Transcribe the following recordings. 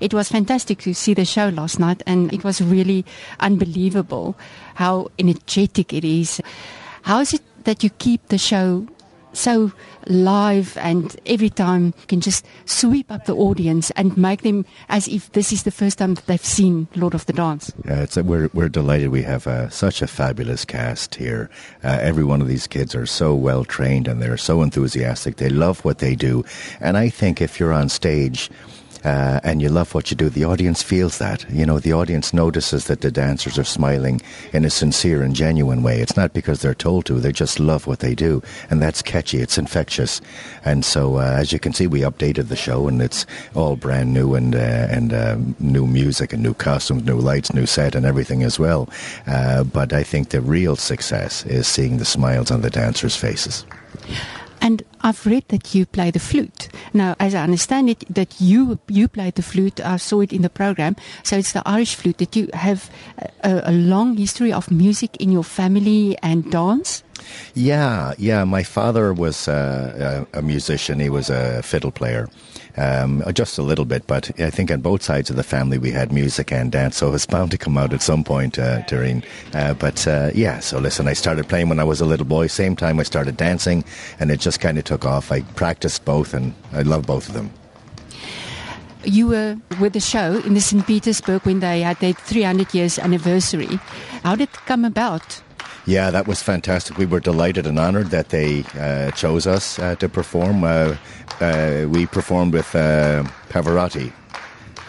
It was fantastic to see the show last night, and it was really unbelievable how energetic it is. How is it that you keep the show so live and every time you can just sweep up the audience and make them as if this is the first time that they've seen Lord of the Dance. Yeah, it's a, we're we're delighted. We have uh, such a fabulous cast here. Uh, every one of these kids are so well trained and they're so enthusiastic. They love what they do, and I think if you're on stage uh, and you love what you do, the audience feels that. You know, the audience notices that the dancers are smiling in a sincere and genuine way. It's not because they're told to; they just love what they do, and that's catchy. It's infectious, and so uh, as you can see, we updated the show, and it's all brand new and uh, and um, new music and new costumes, new lights, new set, and everything as well. Uh, but I think the real success is seeing the smiles on the dancers' faces. And I've read that you play the flute. Now, as I understand it, that you you play the flute. I saw it in the program. So it's the Irish flute. That you have a, a long history of music in your family and dance. Yeah, yeah. My father was uh, a, musician. He was a fiddle player, um, just a little bit. But I think on both sides of the family we had music and dance, so it was bound to come out at some point, uh. Uh, but uh, yeah, so listen, I started playing when I was a little boy. Same time I started dancing, and it just kind of took off. I practiced both, and I love both of them. You were with the show in the St. Petersburg when they had their 300 years anniversary. How did it come about? Yeah, that was fantastic. We were delighted and honoured that they uh, chose us uh, to perform. Uh, uh we performed with uh, Pavarotti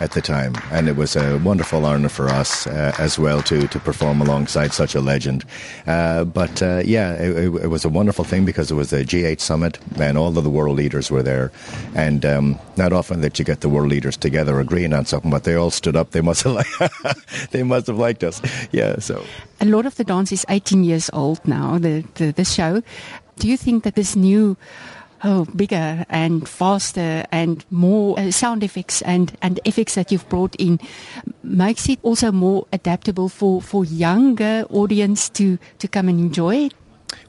at the time, and it was a wonderful honour for us uh, as well to to perform alongside such a legend. Uh, but uh, yeah, it, it, was a wonderful thing because it was a G8 summit, and all of the world leaders were there, and um, not often that you get the world leaders together agreeing on something, but they all stood up. They must have liked, they must have liked us. Yeah, so. A Lord of the Dance is 18 years old now. The the, the show. Do you think that this new oh, bigger and faster and more uh, sound effects and, and effects that you've brought in makes it also more adaptable for, for younger audience to, to come and enjoy it?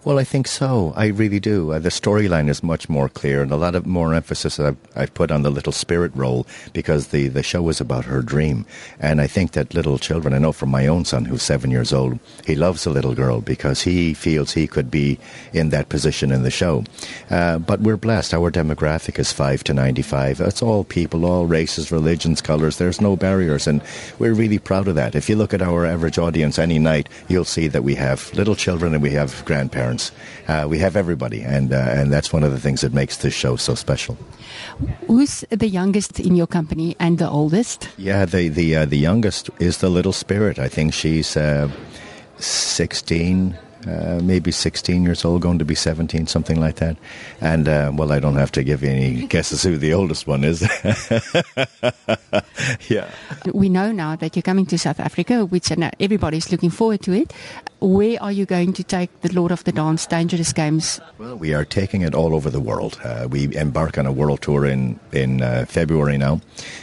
Well, I think so. I really do. Uh, the storyline is much more clear, and a lot of more emphasis I've, I've, put on the little spirit role because the, the show is about her dream. And I think that little children, I know from my own son who's seven years old, he loves a little girl because he feels he could be in that position in the show. Uh, but we're blessed. Our demographic is 5 to 95. It's all people, all races, religions, colours. There's no barriers, and we're really proud of that. If you look at our average audience any night, you'll see that we have little children and we have grandparents parents. Uh, we have everybody, and uh, and that's one of the things that makes this show so special. Who's the youngest in your company and the oldest? Yeah, the the uh, the youngest is the little spirit. I think she's uh, sixteen uh, maybe 16 years old, going to be 17, something like that. And, uh, well, I don't have to give you any guesses who the oldest one is. yeah. We know now that you're coming to South Africa, which everybody's looking forward to it. Where are you going to take the Lord of the Dance Dangerous Games? Well, we are taking it all over the world. Uh, we embark on a world tour in, in uh, February now.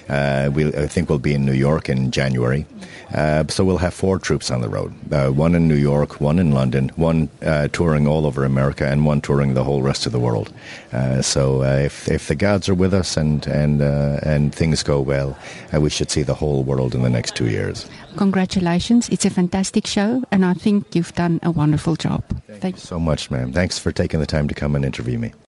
Uh, we'll, I think we'll be in New York in January. Uh, so we'll have four troupes on the road uh, one in New York, one in London, one uh, touring all over America, and one touring the whole rest of the world. Uh, so uh, if, if the gods are with us and, and, uh, and things go well, we should see the whole world in the next two years. Congratulations. It's a fantastic show, and I think you've done a wonderful job. Thank, Thank you so much, ma'am. Thanks for taking the time to come and interview me.